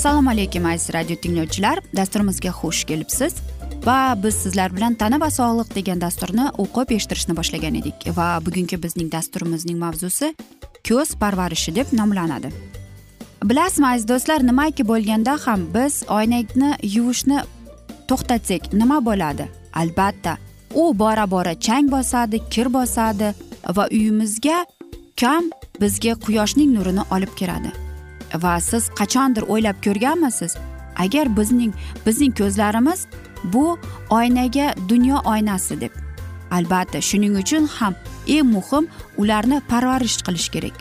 assalomu alaykum aziz radio tinglovchilar. Dasturimizga xush kelibsiz. Va biz sizlar bilan tana va sog'liq degan dasturni o'qib eshittirishni boshlagan edik. Va bugungi bizning dasturimizning mavzusi ko'z parvarishi deb nomlanadi. Bilasizmi aziz do'stlar nimaki bo'lganda ham biz oynakni yuvishni to'xtatsak nima bo'ladi? Albatta u bora bora chang bosadi kir bosadi va uyimizga kam bizga quyoshning nurini olib kiradi va siz qachondir o'ylab ko'rganmisiz? Agar bizning bizning ko'zlarimiz bu oynaga dunyo oynasi deb. Albatta shuning uchun ham eng muhim ularni parvarish qilish kerak.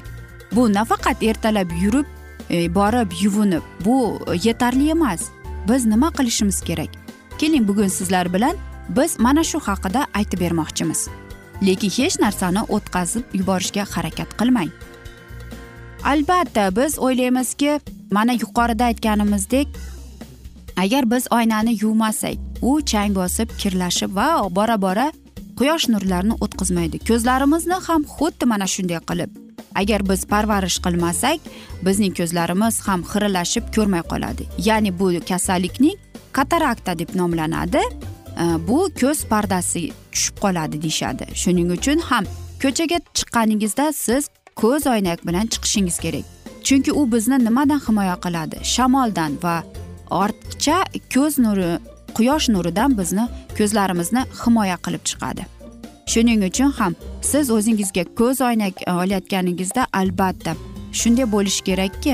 Bu nafaqat ertalab yurib e, borib yuvinib bu yetarli emas. Biz nima qilishimiz kerak? Keling bugun sizlar bilan biz mana shu haqida aytib bermoqchimiz. Lekin hech narsani o'tkazib yuborishga harakat qilmang. Albatta biz o'ylaymizki mana yuqorida aytganimizdek agar biz oynani yuvmasak u chang bosib kirlashib va bora bora quyosh nurlarini o'tkazmaydi. Ko'zlarimizni ham xuddi mana shunday qilib agar biz parvarish qilmasak bizning ko'zlarimiz ham xiralashib ko'rmay qoladi. Ya'ni bu kasallikning katarakta deb nomlanadi. Bu ko'z pardasi tushib qoladi deyishadi. Shuning uchun ham ko'chaga chiqqaningizda siz ko'z oynak bilan chiqishingiz kerak. Chunki u bizni nimadan himoya qiladi? Shamoldan va ortiqcha ko'z nuri quyosh nuridan bizni ko'zlarimizni himoya qilib chiqadi. Shuning uchun ham siz o'zingizga ko'z oynak e, olayotganingizda albatta shunday bo'lishi kerakki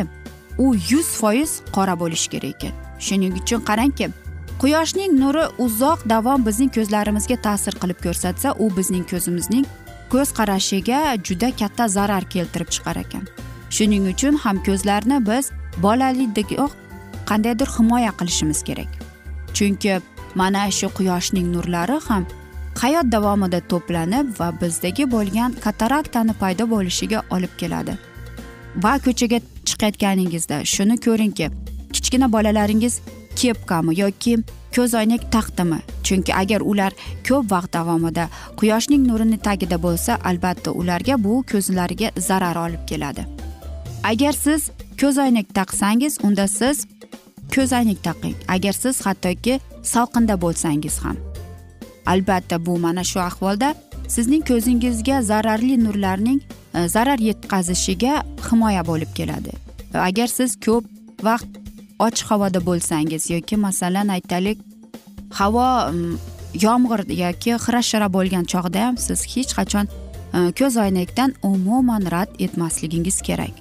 u yuz foiz qora bo'lishi kerak ekan. Shuning uchun qarangki quyoshning nuri uzoq davom bizning ko'zlarimizga ta'sir qilib ko'rsatsa u bizning ko'zimizning ko'z qarashiga juda katta zarar keltirib chiqar ekan. Shuning uchun ham ko'zlarni biz bolaligidayoq qandaydir himoya qilishimiz kerak. Chunki mana shu quyoshning nurlari ham hayot davomida to'planib va bizdagi bo'lgan kataraktani paydo bo'lishiga olib keladi. Va ko'chaga chiqayotganingizda shuni ko'ringki kichkina bolalaringiz kepkami yoki ko'zoynak taqdimi? Chunki agar ular ko'p vaqt davomida quyoshning nurini tagida bo'lsa albatta ularga bu ko'zlariga zarar olib keladi. Agar siz ko'zoynak taqsangiz unda siz ko'zoynak taqing. Agar siz hattoki salqinda bo'lsangiz ham. Albatta bu mana shu ahvolda sizning ko'zingizga zararli nurlarning e, zarar yetkazishiga himoya bo'lib keladi. Agar siz ko'p vaqt ochiq havoda bo'lsangiz yoki masalan aytaylik havo mm, yomg'ir yoki xira shira bo'lgan chog'da ham siz hech qachon ko'zoynakdan ko'z oynakdan umuman rad etmasligingiz kerak.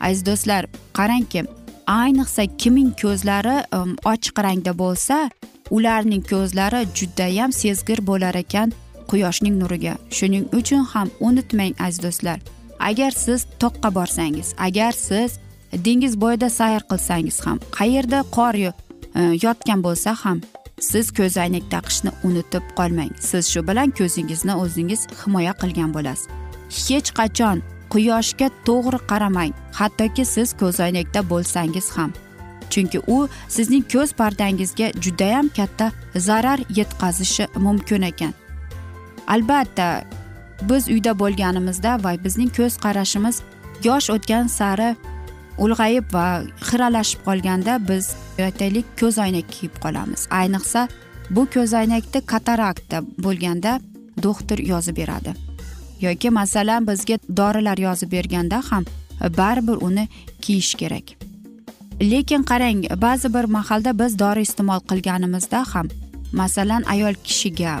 Aziz do'stlar qarangki ayniqsa kimning ko'zlari e, ochiq rangda bo'lsa ularning ko'zlari judayam sezgir bo'lar ekan quyoshning nuriga. Shuning uchun ham unutmang aziz do'stlar agar siz toqqa borsangiz agar siz dengiz bo'yida sayr qilsangiz ham qayerda qor e, yotgan bo'lsa ham siz ko'zoynak taqishni unutib qolmang. Siz shu bilan ko'zingizni o'zingiz himoya qilgan bo'lasiz. Hech qachon quyoshga to'g'ri qaramang hattoki siz ko'zoynakda bo'lsangiz ham. Chunki u sizning ko'z pardangizga judayam katta zarar yetkazishi mumkin ekan. Albatta biz uyda bo'lganimizda va bizning ko'z qarashimiz yosh o'tgan sari ulg'ayib va xiralashib qolganda biz aytaylik ko'zoynak kiyib qolamiz. Ayniqsa bu ko'zoynakda katarakta bo'lganda doktor yozib beradi. Yoki masalan bizga dorilar yozib berganda ham baribir uni kiyish kerak. Lekin qarang ba'zi bir mahalda biz dori iste'mol qilganimizda ham masalan ayol kishiga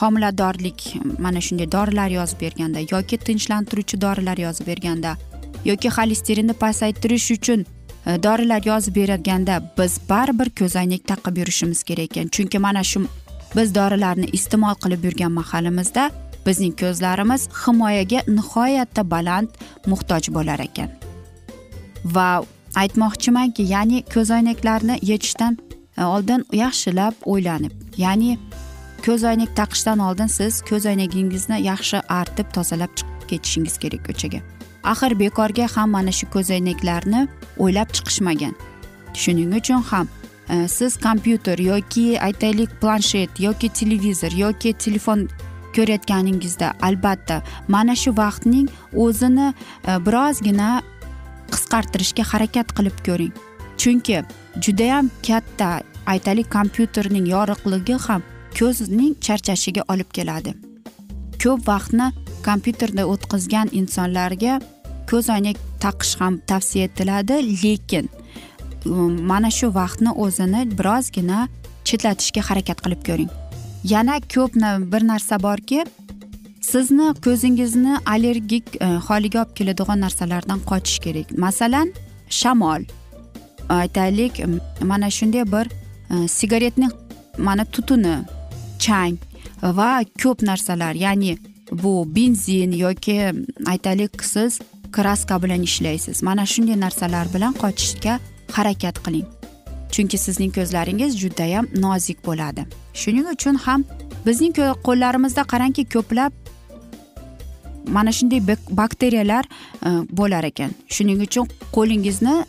homiladorlik mana shunday dorilar yozib berganda yoki tinchlantiruvchi dorilar yozib berganda yoki xolesterinni pasaytirish uchun e, dorilar yozib berganda biz baribir ko'zoynak taqib yurishimiz kerak ekan. Chunki mana shu biz dorilarni iste'mol qilib yurgan mahalimizda bizning ko'zlarimiz himoyaga nihoyatda baland muhtoj bo'lar ekan. Va aytmoqchimanki ya'ni ko'zoynaklarni yechishdan e, oldin yaxshilab o'ylanib ya'ni ko'zoynak taqishdan oldin siz ko'zoynagingizni yaxshi artib tozalab chiqib ketishingiz kerak ko'chaga. Axir bekorga ham mana shu ko'zoynaklarni o'ylab chiqishmagan. Shuning uchun ham e, siz kompyuter yoki aytaylik planshet yoki televizor yoki telefon ko'rayotganingizda albatta mana shu vaqtning o'zini e, birozgina qisqartirishga harakat qilib ko'ring. Chunki judayam katta aytaylik kompyuterning yorug'ligi ham ko'zning charchashiga olib keladi. Ko'p vaqtni kompyuterda o'tkazgan insonlarga ko'zoynak taqish ham tavsiya etiladi. Lekin mana shu vaqtni o'zini birozgina chetlatishga harakat qilib ko'ring. Yana ko'p bir narsa borki sizni ko'zingizni allergik e, holiga olib keladigan narsalardan qochish kerak. Masalan shamol. Aytaylik mana shunday bir sigaretni sigaretning mana tutuni chang va ko'p narsalar ya'ni bu benzin yoki aytaylik siz kraska bilan ishlaysiz. Mana shunday narsalar bilan qochishga harakat qiling. Chunki sizning ko'zlaringiz judayam nozik bo'ladi. Shuning uchun ham bizning qo'llarimizda qarangki ko'plab mana shunday bakteriyalar e, bo'lar ekan. Shuning uchun qo'lingizni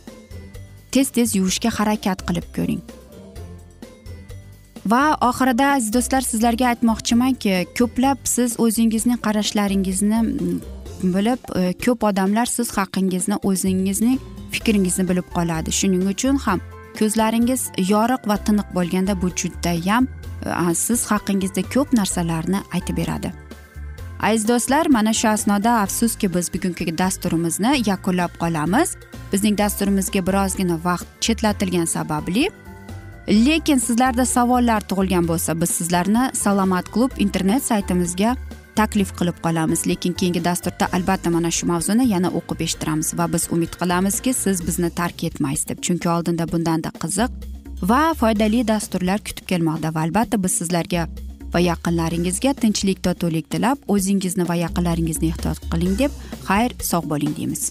tez tez yuvishga harakat qilib ko'ring. Va oxirida aziz do'stlar sizlarga aytmoqchimanki ko'plab siz o'zingizning qarashlaringizni mm, bilib e, ko'p odamlar siz haqingizni o'zingizning fikringizni bilib qoladi. Shuning uchun ham ko'zlaringiz yoriq va tiniq bo'lganda bu judayam e, siz haqingizda ko'p narsalarni aytib beradi. Aziz do'stlar mana shu asnoda afsuski biz bugungi dasturimizni yakunlab qolamiz. Bizning dasturimizga birozgina vaqt chetlatilgani sababli lekin sizlarda savollar tug'ilgan bo'lsa biz sizlarni salomat klub internet saytimizga taklif qilib qolamiz. Lekin keyingi dasturda albatta mana shu mavzuni yana o'qib eshittiramiz va biz umid qilamizki siz bizni tark etmaysiz deb. Chunki oldinda bundanda qiziq va foydali dasturlar kutib kelmoqda va albatta biz sizlarga va yaqinlaringizga tinchlik totuvlik tilab o'zingizni va yaqinlaringizni ehtiyot qiling deb xayr sog' bo'ling deymiz.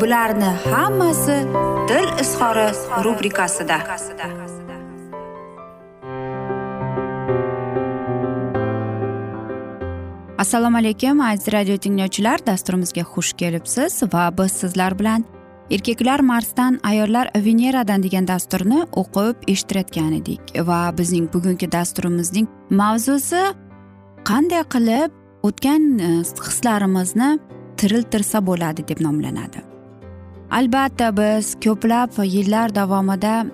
bularni hammasi dil izhori rubrikasida. Assalomu alaykum aziz radio tinglovchilar dasturimizga xush kelibsiz va biz sizlar bilan erkaklar marsdan ayollar veneradan degan dasturni o'qib eshittirayotgan edik va bizning bugungi dasturimizning mavzusi qanday qilib o'tgan e, hislarimizni tiriltirsa bo'ladi deb nomlanadi. Albatta biz ko'plab yillar davomida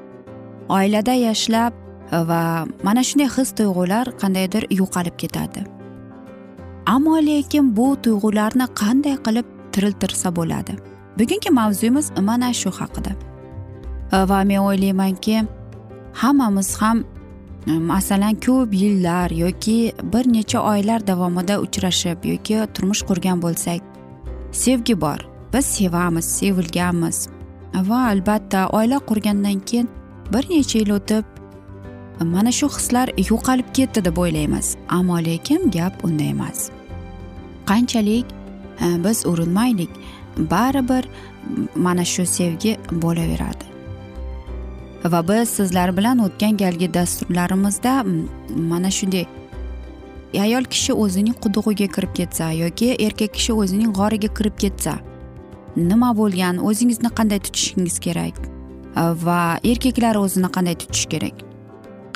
oilada yashlab va mana shunday his tuyg'ular qandaydir yo'qolib ketadi. Ammo lekin bu tuyg'ularni qanday qilib tiriltirsa bo'ladi? Bugungi mavzuyimiz mana shu haqida. Va men o'ylaymanki hammamiz ham masalan ko'p yillar yoki bir necha oylar davomida uchrashib yoki turmush qurgan bo'lsak sevgi bor. Biz sevamiz sevilganmiz. Va albatta oila qurgandan keyin bir necha yil o'tib mana shu hislar yo'qolib ketdi deb o'ylaymiz. Ammo lekin gap unda emas. Qanchalik e, biz urinmaylik. Baribir mana shu sevgi bo'laveradi. Va biz sizlar bilan o'tgan galgi dasturlarimizda mana shunday ayol kishi o'zining qudug'iga kirib ketsa yoki erkak kishi o'zining g'origa kirib ketsa nima bo'lgan o'zingizni qanday tutishingiz kerak? Э, va erkaklar o'zini qanday tutishi kerak?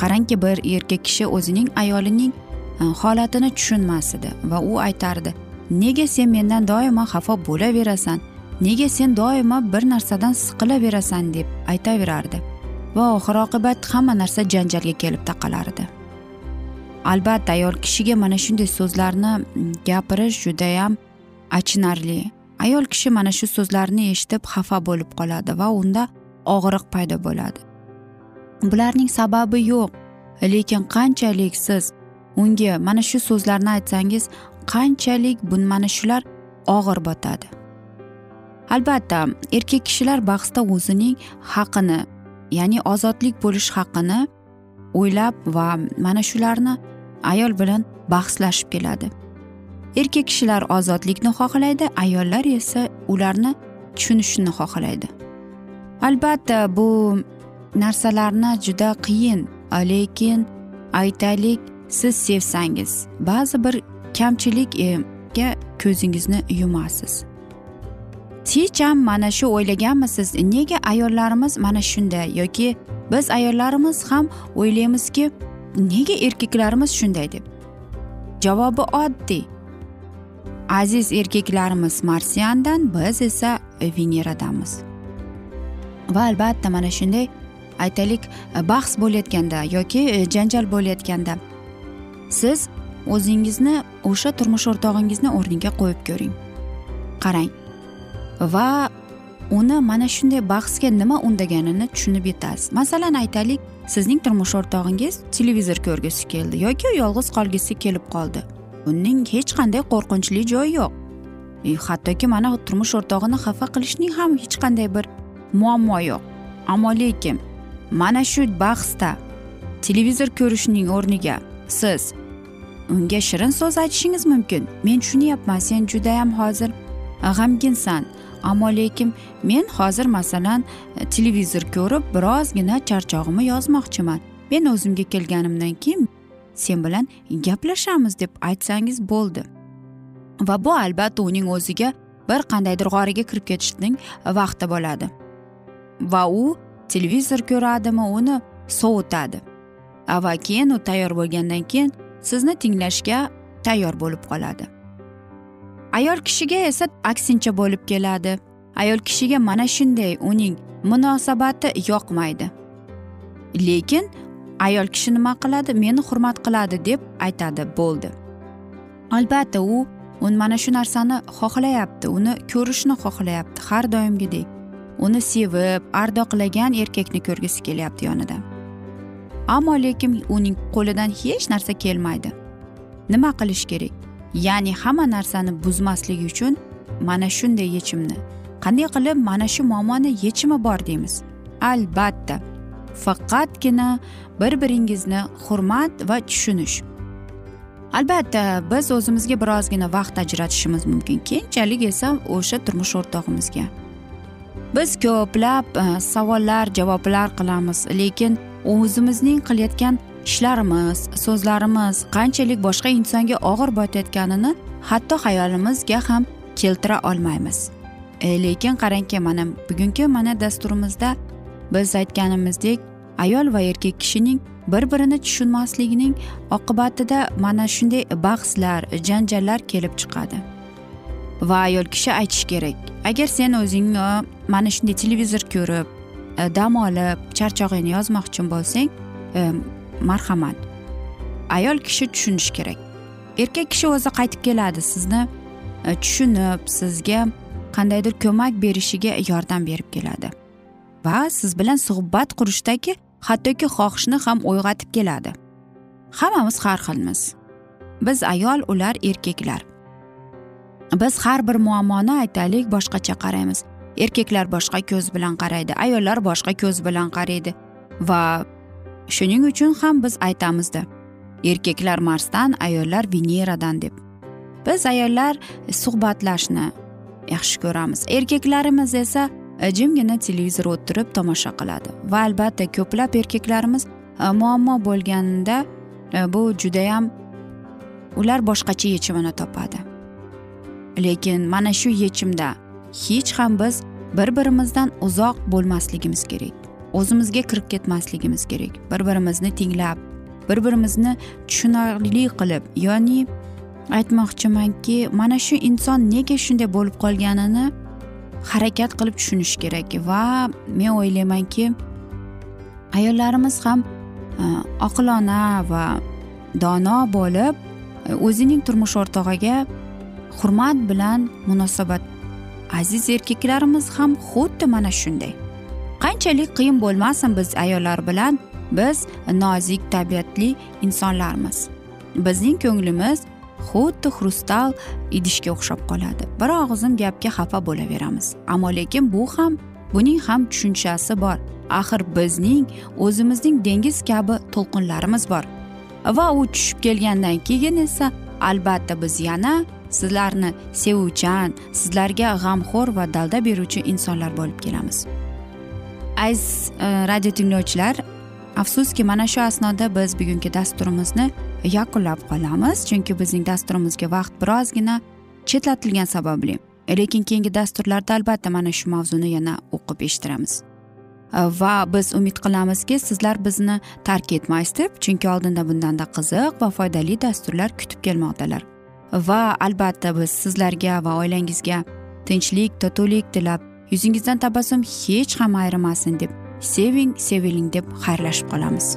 Qarangki bir erkak kishi o'zining ayolining э, holatini tushunmas edi va u aytardi nega sen mendan doimo xafa bo'laverasan? Nega sen doimo bir narsadan siqilaverasan? deb aytaverardi. Va oxir oqibat hamma narsa janjalga kelib taqalardi. Albatta ayol kishiga mana shunday so'zlarni mm, gapirish judayam achinarli. Ayol kishi mana shu so'zlarni eshitib xafa bo'lib qoladi va unda og'riq paydo bo'ladi. Bularning sababi yo'q lekin qanchalik siz unga mana shu so'zlarni aytsangiz qanchalik bu mana shular og'ir botadi. Albatta erkak kishilar bahsda o'zining haqini ya'ni ozodlik bo'lish haqini o'ylab va mana shularni ayol bilan bahslashib keladi. Erkak kishilar ozodlikni xohlaydi ayollar esa ularni tushunishni xohlaydi. Albatta bu narsalarni juda qiyin lekin aytaylik siz sevsangiz. Ba'zi bir kamchilikga ko'zingizni yumasiz. Hech ham mana shu o'ylaganmisiz? Nega ayollarimiz mana shunday yoki biz ayollarimiz ham o'ylaymizki nega erkaklarimiz shunday deb? Javobi oddiy. Aziz erkaklarimiz marsiandan biz esa veneradamiz. Va albatta mana shunday aytaylik e, bahs bo'layotganda yoki e, janjal bo'layotganda siz o'zingizni o'sha turmush o'rtog'ingizni o'rniga qo'yib ko'ring. Qarang. Va uni mana shunday bahsga nima undaganini tushunib yetasiz. Masalan aytaylik sizning turmush o'rtog'ingiz televizor ko'rgisi keldi yoki yolg'iz qolgisi kelib qoldi. Buning hech qanday qo'rqinchli joyi yo'q. E, hattoki mana turmush o'rtog'ini xafa qilishning ham hech qanday bir muammo yo'q. Ammo lekin mana shu bahsda televizor ko'rishning o'rniga siz unga shirin so'z aytishingiz mumkin. Men tushunyapman sen judayam hozir g'amginsan. Ammo lekin men hozir masalan televizor ko'rib birozgina charchog'imni yozmoqchiman. Men o'zimga kelganimdan keyin sen bilan gaplashamiz deb aytsangiz bo'ldi. Va bu albatta uning o'ziga bir qandaydir g'origa kirib ketishning vaqti bo'ladi. Va u televizor ko'radimi uni sovutadi. Va keyin u tayyor bo'lgandan keyin sizni tinglashga tayyor bo'lib qoladi. Ayol kishiga esa aksincha bo'lib keladi. Ayol kishiga mana shunday uning munosabati yoqmaydi. Lekin ayol kishi nima qiladi meni hurmat qiladi deb aytadi bo'ldi. Albatta u u mana shu narsani xohlayapti uni ko'rishni xohlayapti har doimgidek. Uni sevib ardoqlagan erkakni ko'rgisi kelyapti yonida. Ammo lekin uning qo'lidan hech narsa kelmaydi. Nima qilish kerak? Ya'ni hamma narsani buzmaslik uchun mana shunday yechimni. Qanday qilib mana shu muammoni yechimi bor deymiz? Albatta. Faqatgina bir biringizni hurmat va tushunish. Albatta biz o'zimizga birozgina vaqt ajratishimiz mumkin. Keyinchalik esa o'sha turmush o'rtog'imizga. Biz ko'plab e, savollar javoblar qilamiz lekin o'zimizning qilayotgan ishlarimiz so'zlarimiz qanchalik boshqa insonga og'ir botayotganini hatto xayolimizga ham keltira olmaymiz. E, lekin qarangki mana bugungi mana dasturimizda biz aytganimizdek ayol va erkak kishining bir birini tushunmasligining oqibatida mana shunday bahslar janjallar kelib chiqadi. Va ayol kishi aytishi kerak agar sen o'zing mana shunday televizor ko'rib e, dam olib charchog'ingni yozmoqchi bo'lsang e, marhamat. Ayol kishi tushunishi kerak. Erkak kishi o'zi qaytib keladi sizni e, tushunib sizga qandaydir ko'mak berishiga yordam berib keladi. Va siz bilan suhbat qurishdagi hattoki xohishni ham uyg'otib keladi. Hammamiz har xilmiz. Biz ayol ular erkaklar. Biz har bir muammoni aytaylik boshqacha qaraymiz. Erkaklar boshqa ko'z bilan qaraydi ayollar boshqa ko'z bilan qaraydi. Va shuning uchun ham biz aytamizda erkaklar marsdan ayollar veneradan deb. Biz ayollar suhbatlashni yaxshi ko'ramiz. Erkaklarimiz esa E, jimgina televizor o'tirib tomosha qiladi. Va albatta ko'plab erkaklarimiz e, muammo bo'lganda e, bu judayam ular boshqacha yechimini topadi. Lekin mana shu yechimda hech ham biz bir birimizdan uzoq bo'lmasligimiz kerak. O'zimizga kirib ketmasligimiz kerak. Bir birimizni tinglab bir birimizni tushunarli qilib ya'ni aytmoqchimanki mana shu inson nega shunday bo'lib qolganini harakat qilib tushunish kerak va men o'ylaymanki ayollarimiz ham e, oqilona va dono bo'lib e, o'zining turmush o'rtog'iga hurmat bilan munosabat aziz erkaklarimiz ham xuddi mana shunday. Qanchalik qiyin bo'lmasin biz ayollar bilan biz nozik tabiatli insonlarmiz. Bizning ko'nglimiz xuddi xrustal idishga o'xshab qoladi. Bir og'izim gapga xafa bo'laveramiz. Ammo lekin bu ham buning ham tushunchasi bor. Axir bizning o'zimizning dengiz kabi to'lqinlarimiz bor. Va u tushib kelgandan keyin esa albatta biz yana sizlarni sevuvchan sizlarga g'amxo'r va dalda beruvchi insonlar bo'lib kelamiz. Aziz e, radio tinglovchilar afsuski mana shu asnoda biz bugungi dasturimizni yakunlab qolamiz chunki bizning dasturimizga vaqt birozgina chetlatilgani sababli. Lekin keyingi dasturlarda albatta mana shu mavzuni yana o'qib eshittiramiz. Va biz umid qilamizki sizlar bizni tark etmaysiz deb chunki oldinda bundanda qiziq va foydali dasturlar kutib kelmoqdalar. Va albatta biz sizlarga va oilangizga tinchlik totuvlik tilab yuzingizdan tabassum hech ham ayrimasin deb seving seviling deb xayrlashib qolamiz.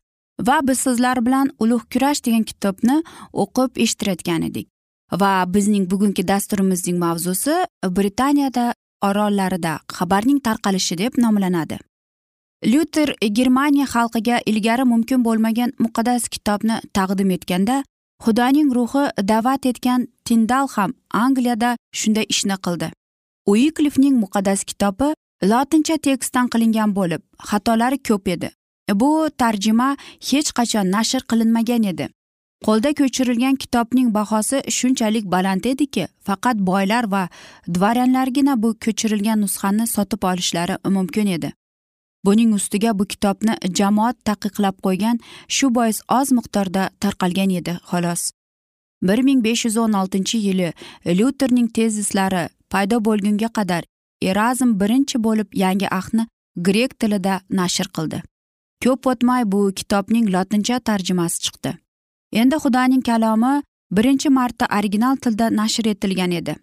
Va biz sizlar bilan ulug' kurash degan kitobni o'qib eshittirayotgan edik. Va bizning bugungi dasturimizning mavzusi britaniyada orollarida xabarning tarqalishi deb nomlanadi. Lyuter germaniya xalqiga ilgari mumkin bo'lmagan muqaddas kitobni taqdim etganda xudoning ruhi da'vat etgan tindal ham angliyada shunday ishni qildi. Uiklifning muqaddas kitobi lotincha tekstdan qilingan bo'lib xatolari ko'p edi. Bu tarjima hech qachon nashr qilinmagan edi. Qo'lda ko'chirilgan kitobning bahosi shunchalik baland ediki faqat boylar va dvoryanlargina bu ko'chirilgan nusxani sotib olishlari mumkin edi. Buning ustiga bu kitobni jamoat taqiqlab qo'ygan shu bois oz miqdorda tarqalgan edi xolos. bir ming besh yuz o'n oltinchi yili lyuterning tezislari paydo bo'lgunga qadar erazm birinchi bo'lib yangi ahdni grek tilida nashr qildi. Ko'p o'tmay bu kitobning lotincha tarjimasi chiqdi. Endi xudoning kalomi birinchi marta original tilda nashr etilgan edi.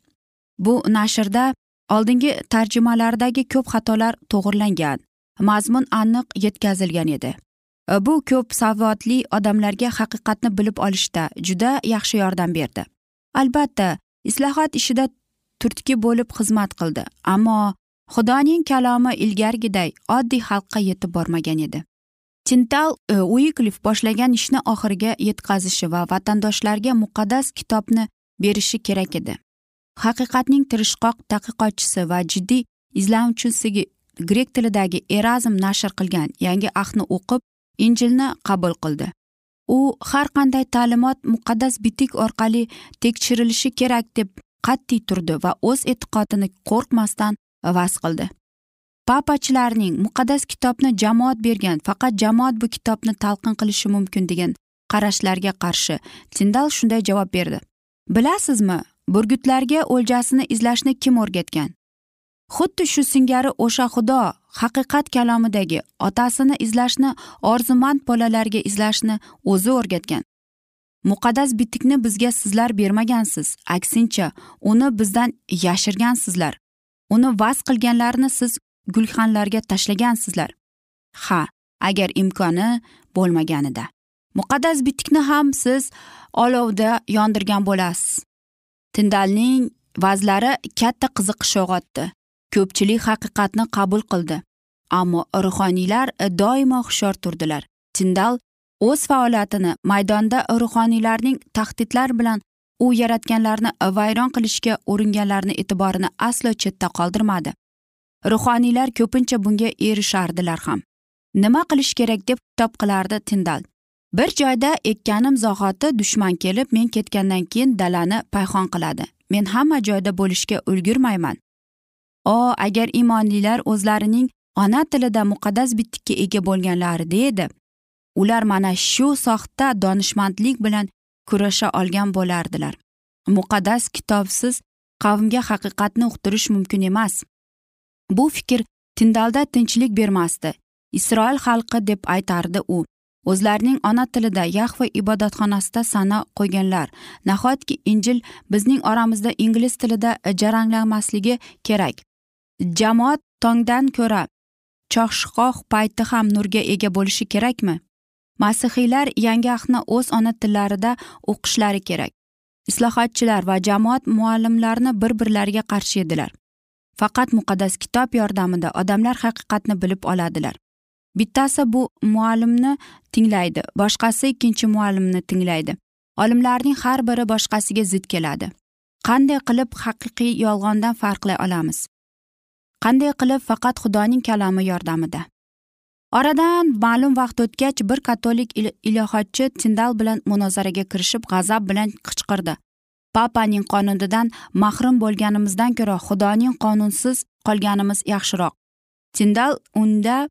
Bu nashrda oldingi tarjimalardagi ko'p xatolar to'g'irlangan mazmun aniq yetkazilgan edi. Bu ko'p savodli odamlarga haqiqatni bilib olishda juda yaxshi yordam berdi. Albatta islohot ishida turtki bo'lib xizmat qildi ammo xudoning kalomi ilgarigiday oddiy xalqqa yetib bormagan edi. Tintal e, uiklif boshlagan ishni oxiriga yetkazishi va vatandoshlarga muqaddas kitobni berishi kerak edi. Haqiqatning tirishqoq tadqiqotchisi va jiddiy izlanuvchisi grek tilidagi erazm nashr qilgan yangi ahni o'qib injilni qabul qildi. U har qanday ta'limot muqaddas bitik orqali tekshirilishi kerak deb qat'iy turdi va o'z e'tiqodini qo'rqmasdan vas qildi. Papachilarning muqaddas kitobni jamoat bergan faqat jamoat bu kitobni talqin qilishi mumkin degan qarashlarga qarshi tindal shunday javob berdi. Bilasizmi burgutlarga o'ljasini izlashni kim o'rgatgan? Xuddi shu singari o'sha xudo haqiqat kalomidagi otasini izlashni orzumand bolalarga izlashni o'zi o'rgatgan. Muqaddas bitikni bizga sizlar bermagansiz aksincha uni bizdan yashirgansizlar. Uni vaz qilganlarni siz gulxanlarga tashlagansizlar. Ha agar imkoni bo'lmaganida. Muqaddas bitikni ham siz olovda yondirgan bo'lasiz. Tindalning vazlari katta qiziqish uyg'otdi ko'pchilik haqiqatni qabul qildi. Ammo ruhoniylar doimo hushyor turdilar. Tindal o'z faoliyatini maydonda ruhoniylarning tahdidlar bilan u yaratganlarni vayron qilishga uringanlarni e'tiborini aslo chetda qoldirmadi. Ruhoniylar ko'pincha bunga erishardilar ham. Nima qilish kerak deb kitob qilardi tindal. Bir joyda ekkanim zahoti dushman kelib men ketgandan keyin dalani payhon qiladi. Men hamma joyda bo'lishga ulgurmayman. O agar imonlilar o'zlarining ona tilida muqaddas bitikka ega bo'lganlarida edi ular mana shu soxta donishmandlik bilan kurasha olgan bo'lardilar. Muqaddas kitobsiz qavmga haqiqatni uqtirish mumkin emas. Bu fikr tindalda tinchlik bermasdi. Isroil xalqi deb aytardi u. O'zlarining ona tilida yahva ibodatxonasida sana qo'yganlar. Nahotki injil bizning oramizda ingliz tilida jaranglamasligi kerak? Jamoat tongdan ko'ra choshqoq payti ham nurga ega bo'lishi kerakmi? Masihiylar yangi ahdni o'z ona tillarida o'qishlari kerak. Islohotchilar va jamoat muallimlarini bir birlariga qarshi edilar. Faqat muqaddas kitob yordamida odamlar haqiqatni bilib oladilar. Bittasi bu muallimni tinglaydi boshqasi ikkinchi muallimni tinglaydi. Olimlarning har biri boshqasiga zid keladi. Qanday qilib haqiqiy yolg'ondan farqlay olamiz? Qanday qilib faqat xudoning kalami yordamida? Oradan ma'lum vaqt o'tgach bir katolik ilohatchi tindal bilan munozaraga kirishib g'azab bilan qichqirdi. Papaning qonunidan mahrum bo'lganimizdan ko'ra xudoning qonunsiz qolganimiz yaxshiroq. Tindal unda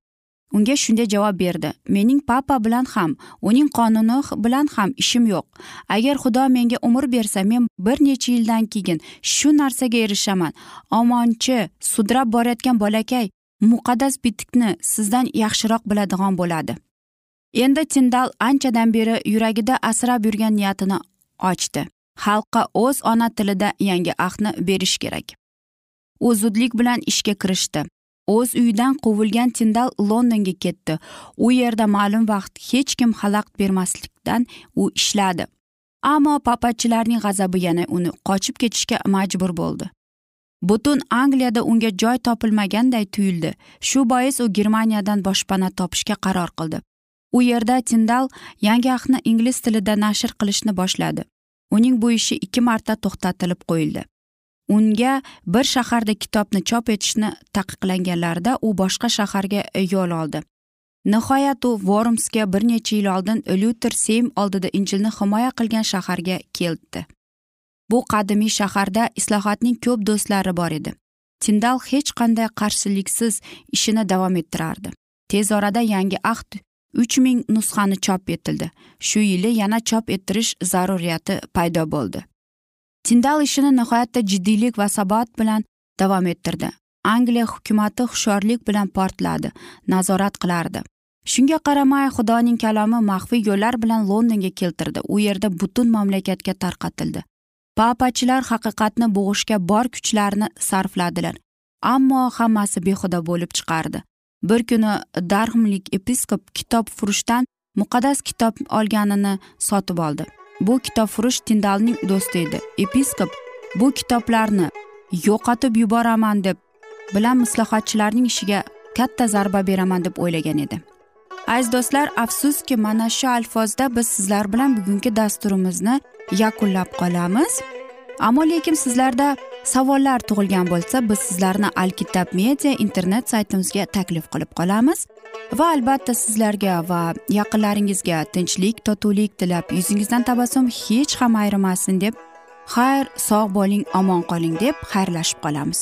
unga shunday javob berdi. Mening papa bilan ham uning qonuni bilan ham ishim yo'q. Agar xudo menga umr bersa men bir necha yildan keyin shu narsaga erishaman. Omonchi sudrab borayotgan bolakay muqaddas bitikni sizdan yaxshiroq biladigan bo'ladi. Endi tindal anchadan beri yuragida asrab yurgan niyatini ochdi. Xalqqa o'z ona tilida yangi ahdni berish kerak. U zudlik bilan ishga kirishdi. O'z uyidan quvilgan tindal londonga ketdi. U yerda ma'lum vaqt hech kim xalaqit bermaslikdan u ishladi. Ammo papachilarning g'azabi yana uni qochib ketishga majbur bo'ldi. Butun angliyada unga joy topilmaganday tuyuldi. Shu bois u germaniyadan boshpana topishga qaror qildi. U yerda tindal yangi ahni ingliz tilida nashr qilishni boshladi. Uning bu ishi ikki marta to'xtatilib qo'yildi. Unga bir shaharda kitobni chop etishni taqiqlaganlarida u boshqa shaharga yo'l oldi. Nihoyat u vormsga bir necha yil oldin lyuter seym oldida injilni himoya qilgan shaharga keldi. Bu qadimiy shaharda islohotning ko'p do'stlari bor edi. Tindal hech qanday qarshiliksiz ishini davom ettirardi. Tez orada yangi ahd uch ming nusxani chop etildi. Shu yili yana chop ettirish zaruriyati paydo bo'ldi. Tindal ishini nihoyatda jiddiylik va sabot bilan davom ettirdi. Angliya hukumati hushyorlik bilan portladi nazorat qilardi. Shunga qaramay xudoning kalomi maxfiy yo'llar bilan londonga keltirdi. U yerda butun mamlakatga tarqatildi. Papachilar haqiqatni bo'g'ishga bor kuchlarini sarfladilar ammo hammasi behuda bo'lib chiqardi. Bir kuni darhmlik episkop kitob furushdan muqaddas kitob olganini sotib oldi. Bu kitobfurush tindalning do'sti edi. Episkop bu kitoblarni yo'qotib yuboraman deb bilan islohotchilarning ishiga katta zarba beraman deb o'ylagan edi. Aziz do'stlar afsuski mana shu alfozda biz sizlar bilan bugungi dasturimizni yakunlab qolamiz. Ammo lekin sizlarda savollar tug'ilgan bo'lsa biz sizlarni alkitab media internet saytimizga taklif qilib qolamiz. Va albatta sizlarga va yaqinlaringizga tinchlik totuvlik tilab yuzingizdan tabassum hech ham ayrimasin deb xayr sog' bo'ling omon qoling deb xayrlashib qolamiz.